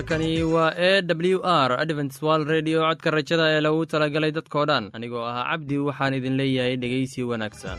halkani waa e w r advents wal redio codka rajada ee lagu talagalay dadkoo dhan anigoo ahaa cabdi waxaan idin leeyahay dhegaysi wanaagsan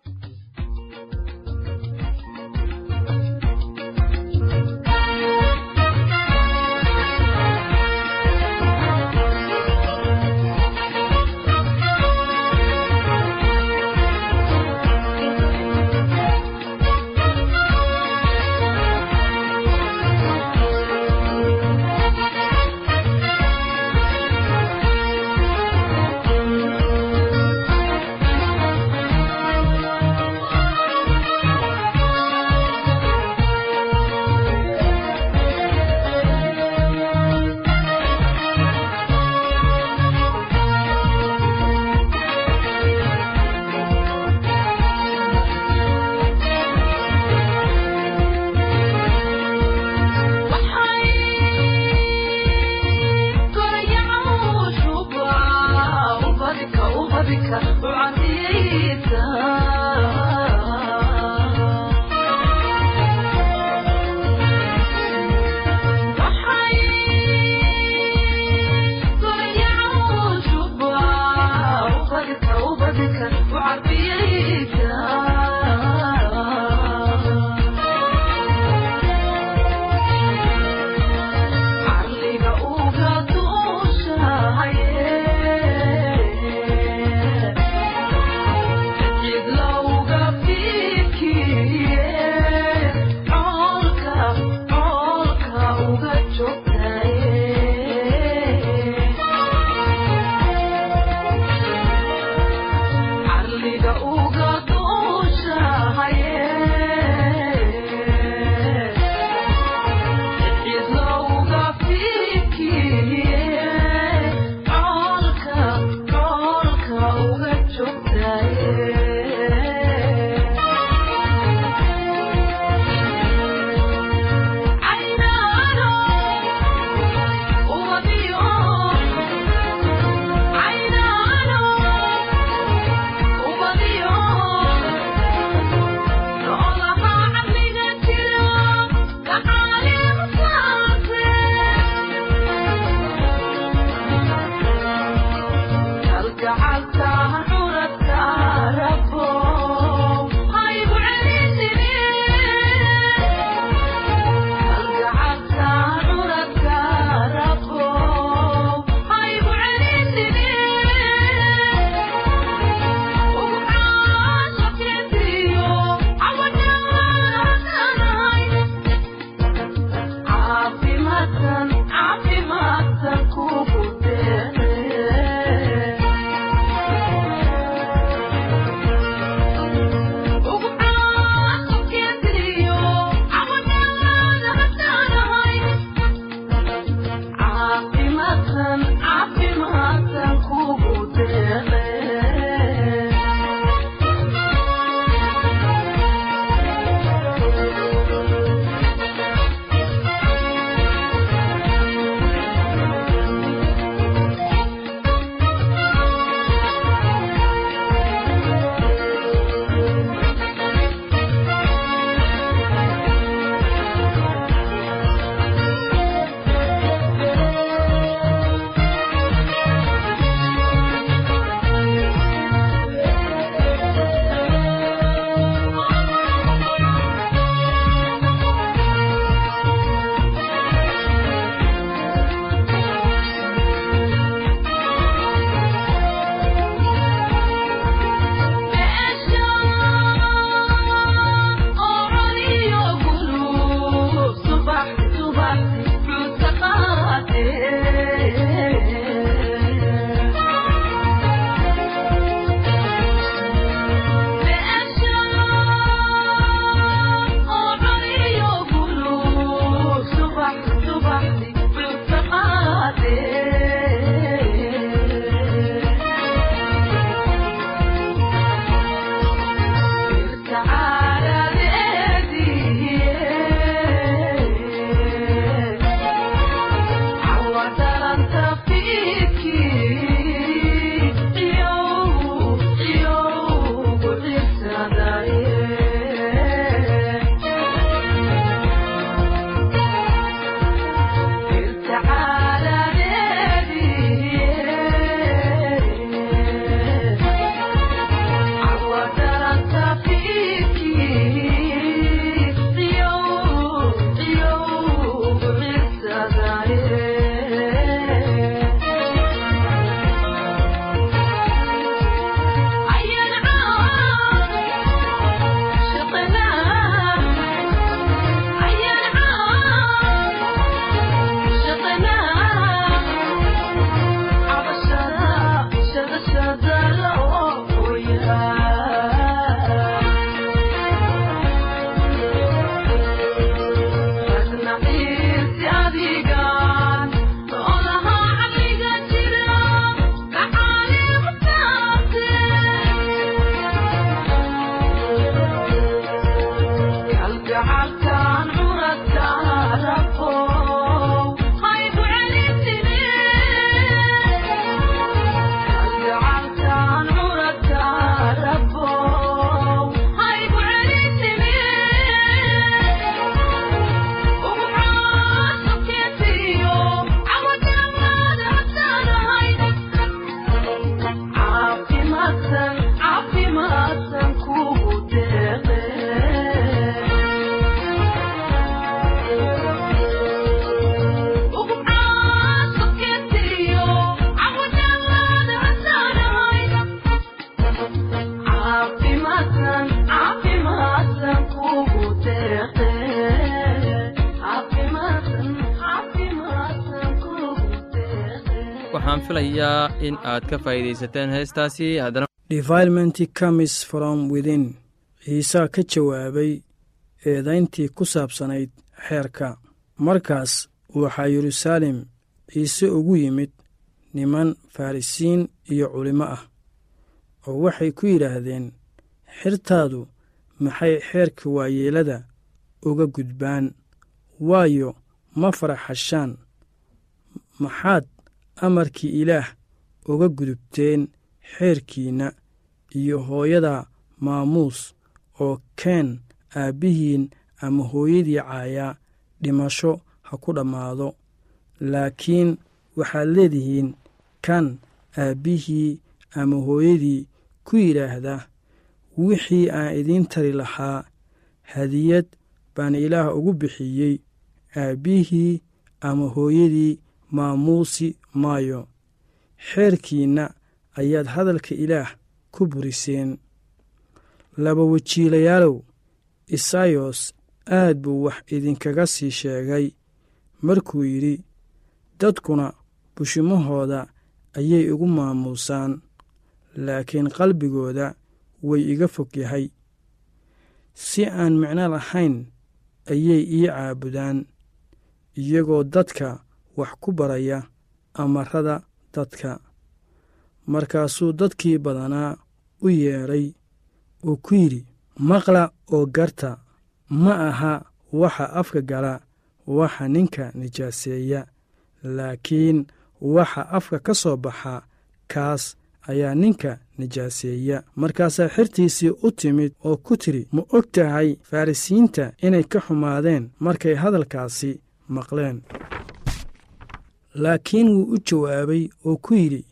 caafimaadsan caafimaad waxaan filayaa in aad ka faa'iidaysateen heestaasi. Devilment comes from within. Ciisaa ka jawaabay eedayntii ku saabsanayd xeerka. Markaas waxaa yeruusaalem ciise ugu yimid niman farrisiin iyo culimmo ah oo waxay ku yidhaahdeen xirtaadu maxay xeerka waayeelada uga gudbaan? Waayo ma faraxashaan. Maxaad amarkii ilaah uga gudubteen xeerkiinna iyo hooyada maamuus oo keen aabbihiin ama hooyadii caayaa dhimasho ha ku dhammaado. Laakiin waxaad leedihiin kan aabbihii ama hooyadii ku yidhaahda wixii aan idiin tari lahaa hadiyad baan ilaah ugu bixiyey aabbihii ama hooyadii maamuusi maayo. Xeerkiinna ayaad hadalka ilaah ku buriseen. Laba wajiilayaalow isayos aad buu wax idinkaga sii sheegay. Markuu yidhi dadkuna bushimahooda ayay igu maamuusaan laakiin qalbigooda way iga fog yahay. Si aan micno lahayn ayay ii caabudaan iyagoo dadka wax ku baraya amarada dadka. Markaasuu dadkii badanaa u yeedhay oo ku yidhi maqla oo garta ma aha waxa afka gala waxa ninka nijaaseeya. Laakiin waxa afka ka soo baxa kaas ayaa ninka nijaaseeya. Markaasaa xertiisii u timid oo ku tidhi ma og tahay farrisiinta inay ka xumaadeen markay hadalkaasi maqleen laakiin wuu u jawaabay oo ku yidhi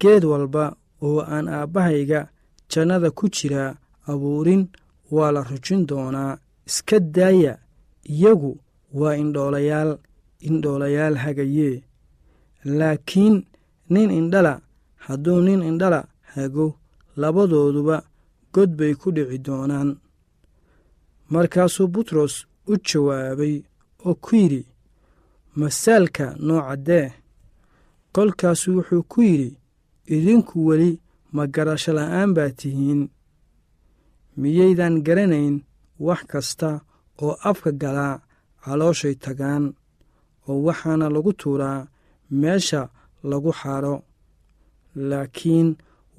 geed walba oo aan aabbahayga jannada ku jiraa abuurin waa la rujin doonaa. Iska daaya iyagu waa indhoolayaal indhoolayaal hagayee. Laakiin nin indhala hadduu nin indhala hago labadooduba god bay ku dhici doonaan. Markaasuu butros u jawaabay oo ku yidhi masaalka noocaddee kolkaasu wuxuu ku yidhi idinku weli ma garasho la'aan baa tihiin. Miyaydan garanayn wax kasta oo afka galaa calooshay tagaan oo waxaana lagu tuuraa meesha lagu xaadho laakiin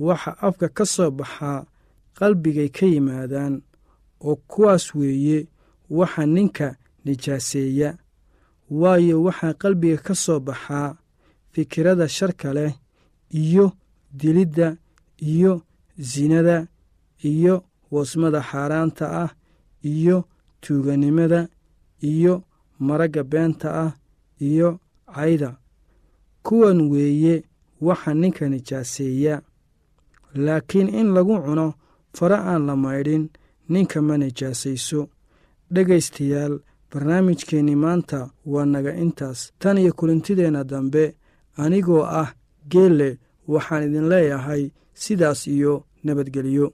waxa afka ka soo baxaa qalbigay ka yimaadaan oo kuwaas weeye waxa ninka nijaaseeya waayo waxaa qalbiga ka soo baxaa fikirada sharka leh iyo dilidda iyo sinada iyo wasmada xaaraanta ah iyo tuuganimada iyo maragga beenta ah iyo cayda. Kuwan weeye waxa ninka nijaaseeya laakiin in lagu cuno fara aan la maydhin ninka ma nijaasayso dhegaystayaal barnaamijkeenni maanta waa naga intaas. Tan iyo kulintideenna dambe anigoo ah geelle waxaan idin leeyahay sidaas iyo nabadgelyo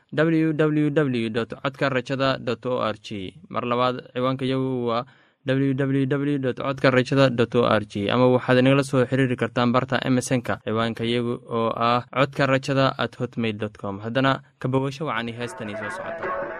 w w w codka rajada o r g mar labaad ciwaanka yagu waa w w w codka rajada o r g ama waxaad inagala soo xiriiri kartaan barta emesonka ciwaanka yagu oo ah codka rajada at hotmail com. Haddana kabawasho wacani heestani soo socota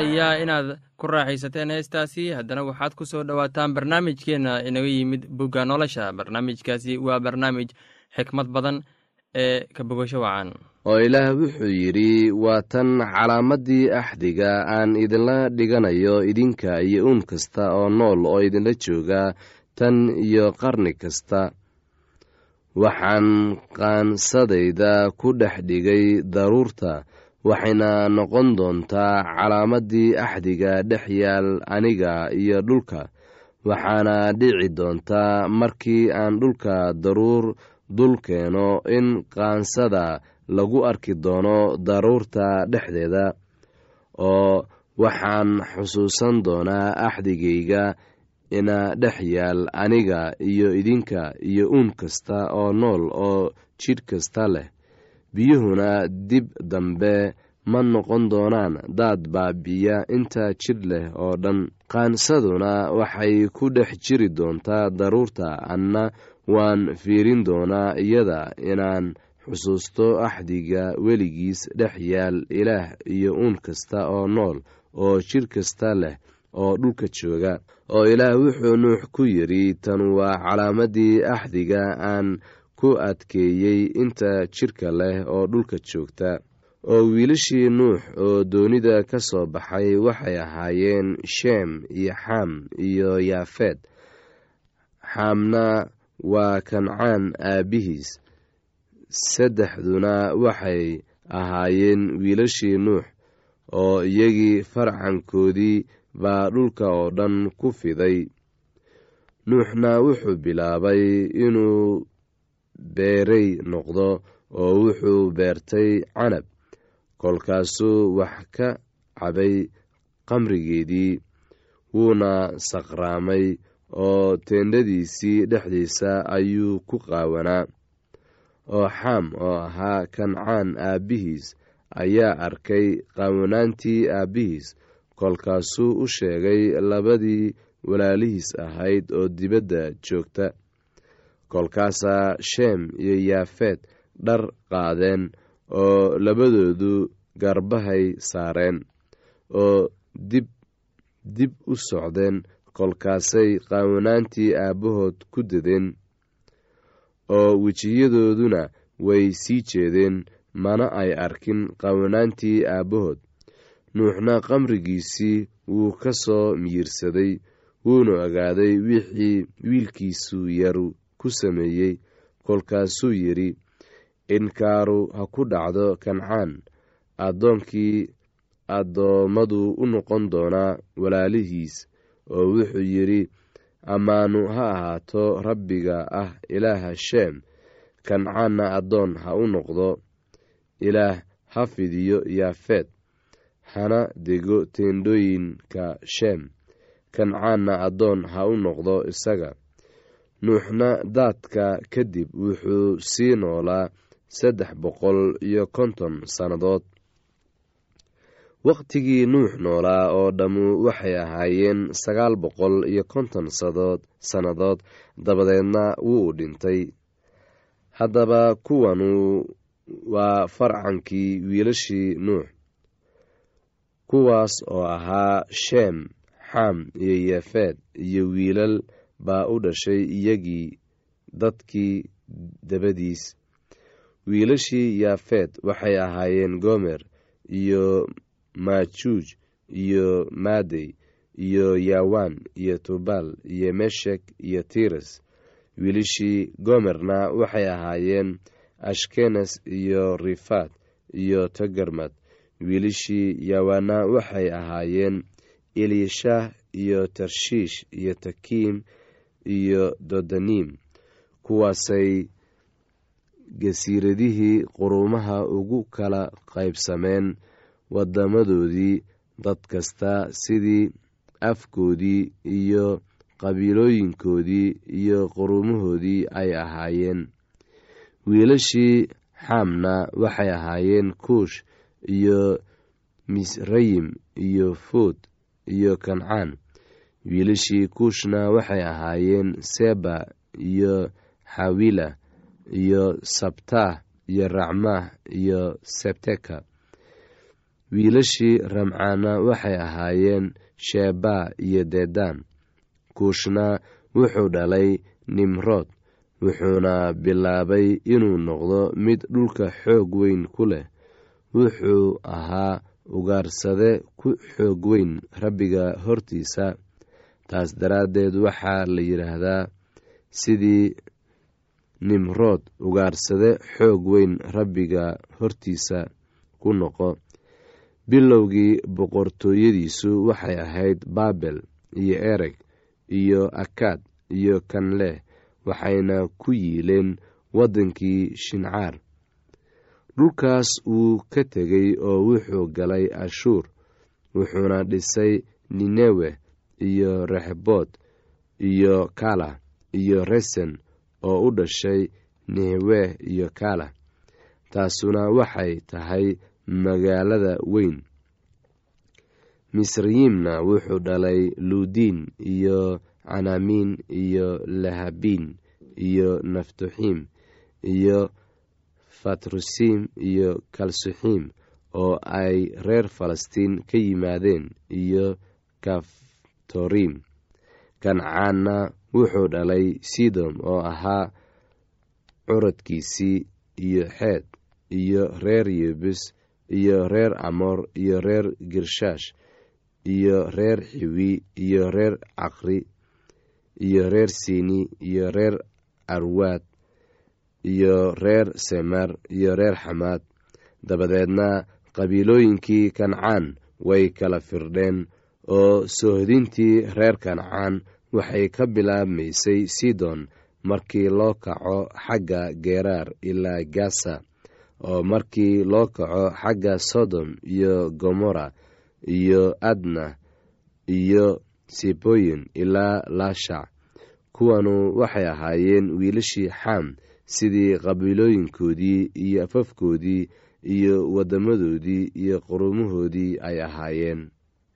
filayaa inaad ku raaxaysateen heestaasi. Haddana waxaad ku soo dhowaataan barnaamijkeenna inaga yimid bugga nolosha. Barnaamijkaasi waa barnaamij xikmad badan ee ka bogasho wacan. Oo ilaah wuxuu yidhi waa tan calaamaddii axdiga aan idinla dhiganayo idinka iyo uun kasta oo nool oo idinla jooga tan iyo qarni kasta. Waxaan qaansadayda ku dhex dhigay daruurta waxayna noqon doontaa calaamaddii axdiga dhex yaal aniga iyo dhulka. Waxaana dhici doontaa markii aan dhulka daruur dul keeno in qaansada lagu arki doono daruurta dhexdeeda oo waxaan xusuusan doonaa axdigayga ina dhex yaal aniga iyo idinka iyo uun kasta oo nool oo jidh kasta leh biyuhuna dib dambe ma noqon doonaan daad baabi'iya inta jidh leh oo dhan. Qaansaduna waxay ku dhex jiri doontaa daruurta anna waan fiirin doonaa iyada inaan xusuusto axdiga weligiis dhex yaal ilaah iyo uun kasta oo nool oo jidh kasta leh oo dhulka jooga. Oo ilaah wuxuu nuux ku yidhi tan waa calaamaddii axdiga aan ku adkeeyey inta jidhka leh oo dhulka joogta. Oo wiilashii nuux oo doonida ka soo baxay waxay ahaayeen sheem iyo xam iyo yaafeed xaamna waa kancaan aabbihiis saddexduna waxay ahaayeen wiilashii nuux oo iyagii farcankoodii baa dhulka oo dhan ku fiday. Nuuxna wuxuu bilaabay inuu beerey noqdo oo wuxuu beertay canab. Kolkaasuu wax ka cabay qamrigeedii wuuna saqraamay oo teendhadiisii dhexdiisa ayuu ku qaawanaa. Oo xam oo ahaa kancaan aabbihiis ayaa arkay qaawanaantii aabbihiis. Kolkaasuu u sheegay labadii walaalihiis ahayd oo dibadda joogta kolkaasaa sheem iyo yaafeed dhar qaadeen oo labadoodu garbahay saareen oo dib dib u socdeen kolkaasay qaawanaantii aabbahood ku dadeen oo wejiyadooduna way sii jeedeen. Mana ay arkin qaawanaantii aabbahood. Nuuxna qamrigiisii wuu ka soo miyirsaday wuuna ogaaday wixii wiilkiisu yaru ku sameeyey kolkaasuu yidhi inkaaru ha ku dhacdo kancaan. Addoonkii addoommadu u noqon doonaa walaalihiis. Oo wuxuu yidhi ammaanu ha ahaato rabbiga ah ilaaha sheem kancaanna addoon ha u noqdo. Ilaah ha fidiyo yaafeed. Hana dego teendhooyinka sheem kancaanna addoon ha u noqdo isaga nuuxna daadka kadib wuxuu sii noolaa saddex boqol iyo konton sannadood. Wakhtigii nuux noolaa oo dhammu waxay ahaayeen sagaal boqol iyo konton sadood sannadood dabadeedna wuu dhintay. Haddaba kuwanu waa farcankii wiilashii nuux kuwaas oo ahaa sheem xam iyo yeefeed iyo wiilal baa u dhashay iyagii dadkii dabadiis. Wiilashii yaafeed waxay ahaayeen gomer iyo maajuuj iyo maadey iyo yawaan iyo tubal iyo meshek iyo tiras wiilashii gomerna waxay ahaayeen ashkenes iyo rifaat iyo tagarmad. Wiilashii yawaana waxay ahaayeen elishah iyo tarshiish iyo takiim iyo dodanim kuwaasay gasiiradihii quruumaha ugu kala qaybsameen wadamadoodii dad kasta sidii afkoodii iyo qabiilooyinkoodii iyo quruumahoodii ay ahaayeen. Wiilashii xaamna waxay ahaayeen kuush iyo misrayim iyo fuud iyo kancaan wiilashii kuushna waxay ahaayeen seba iyo xawila iyo sabtah iyo racmah iyo sebteka. Wiilashii ramcaana waxay ahaayeen sheba iyo dedan. Kuushna wuxuu dhalay nimrood wuxuuna bilaabay inuu noqdo mid dhulka xoog weyn ku leh. Wuxuu ahaa ugaarsade ku xoog weyn rabbiga hortiisa taas daraaddeed waxaa la yidhaahdaa sidii nimrood ugaarsade xoog weyn rabbiga hortiisa ku noqo. Bilowgii boqortooyadiisu waxay ahayd baabel iyo ereg iyo akaad iyo kanleh waxayna ku yiileen waddankii shincaar. Dhulkaas wuu ka tegey oo wuxuu galay ashuur wuxuuna dhisay ninewe iyo rexbood iyo kala iyo resen oo u dhashay nehwe iyo kala. Taasuna waxay tahay magaalada weyn. Misrayimna wuxuu dhalay luudiin iyo canaamiin iyo lahabiin iyo naftuxiim iyo fatrusiim iyo kalsuxiim oo ay reer falastiin ka yimaadeen iyo kaftoriim kancaanna wuxuu dhalay sidom oo ahaa curadkiisii iyo xeed iyo reer yebus iyo reer amoor iyo reer girshaash iyo reer xiwi iyo reer caqri iyo reer siini iyo reer arwaad iyo reer semer iyo reer xamaad dabadeedna qabiilooyinkii kancaan way kala firdheen oo soohdintii reer kancaan waxay ka bilaabmaysay sidon markii loo kaco xagga geeraar ilaa gasa oo markii loo kaco xagga sodom iyo gomora iyo adna iyo siboyin ilaa laashac kuwanu waxay ahaayeen wiilashii xam sidii qabiilooyinkoodii iyo afafkoodii iyo waddamadoodii iyo qurumahoodii ay ahaayeen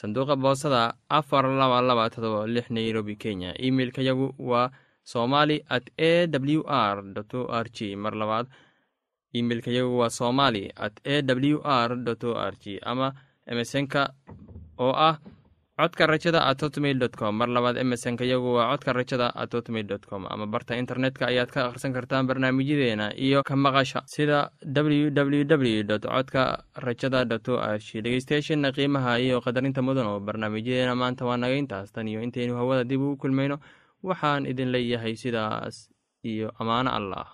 sanduuqa boosada afar laba laba todoba lix nairobi kenya. Emeilka yagu waa somali at a w r o r g mar labaad imeilka yagu waa somali at a w r o r g ama emesonka oo ah codka rajada at hotmail com. Mar labaad emesonka yagu waa codka rajada at hotmail dot com. Ama barta internetka ayaad ka akhrisan kartaan barnaamijyadeena iyo ka maqasha sida w w w dot codka rajada dot o r g dhegeystayaasheena qiimaha iyo qadarinta mudan oo barnaamijyadeena maanta waa naga tan iyo intaynu hawada dib ugu kulmayno waxaan idin leeyahay sidaas iyo ammaano allah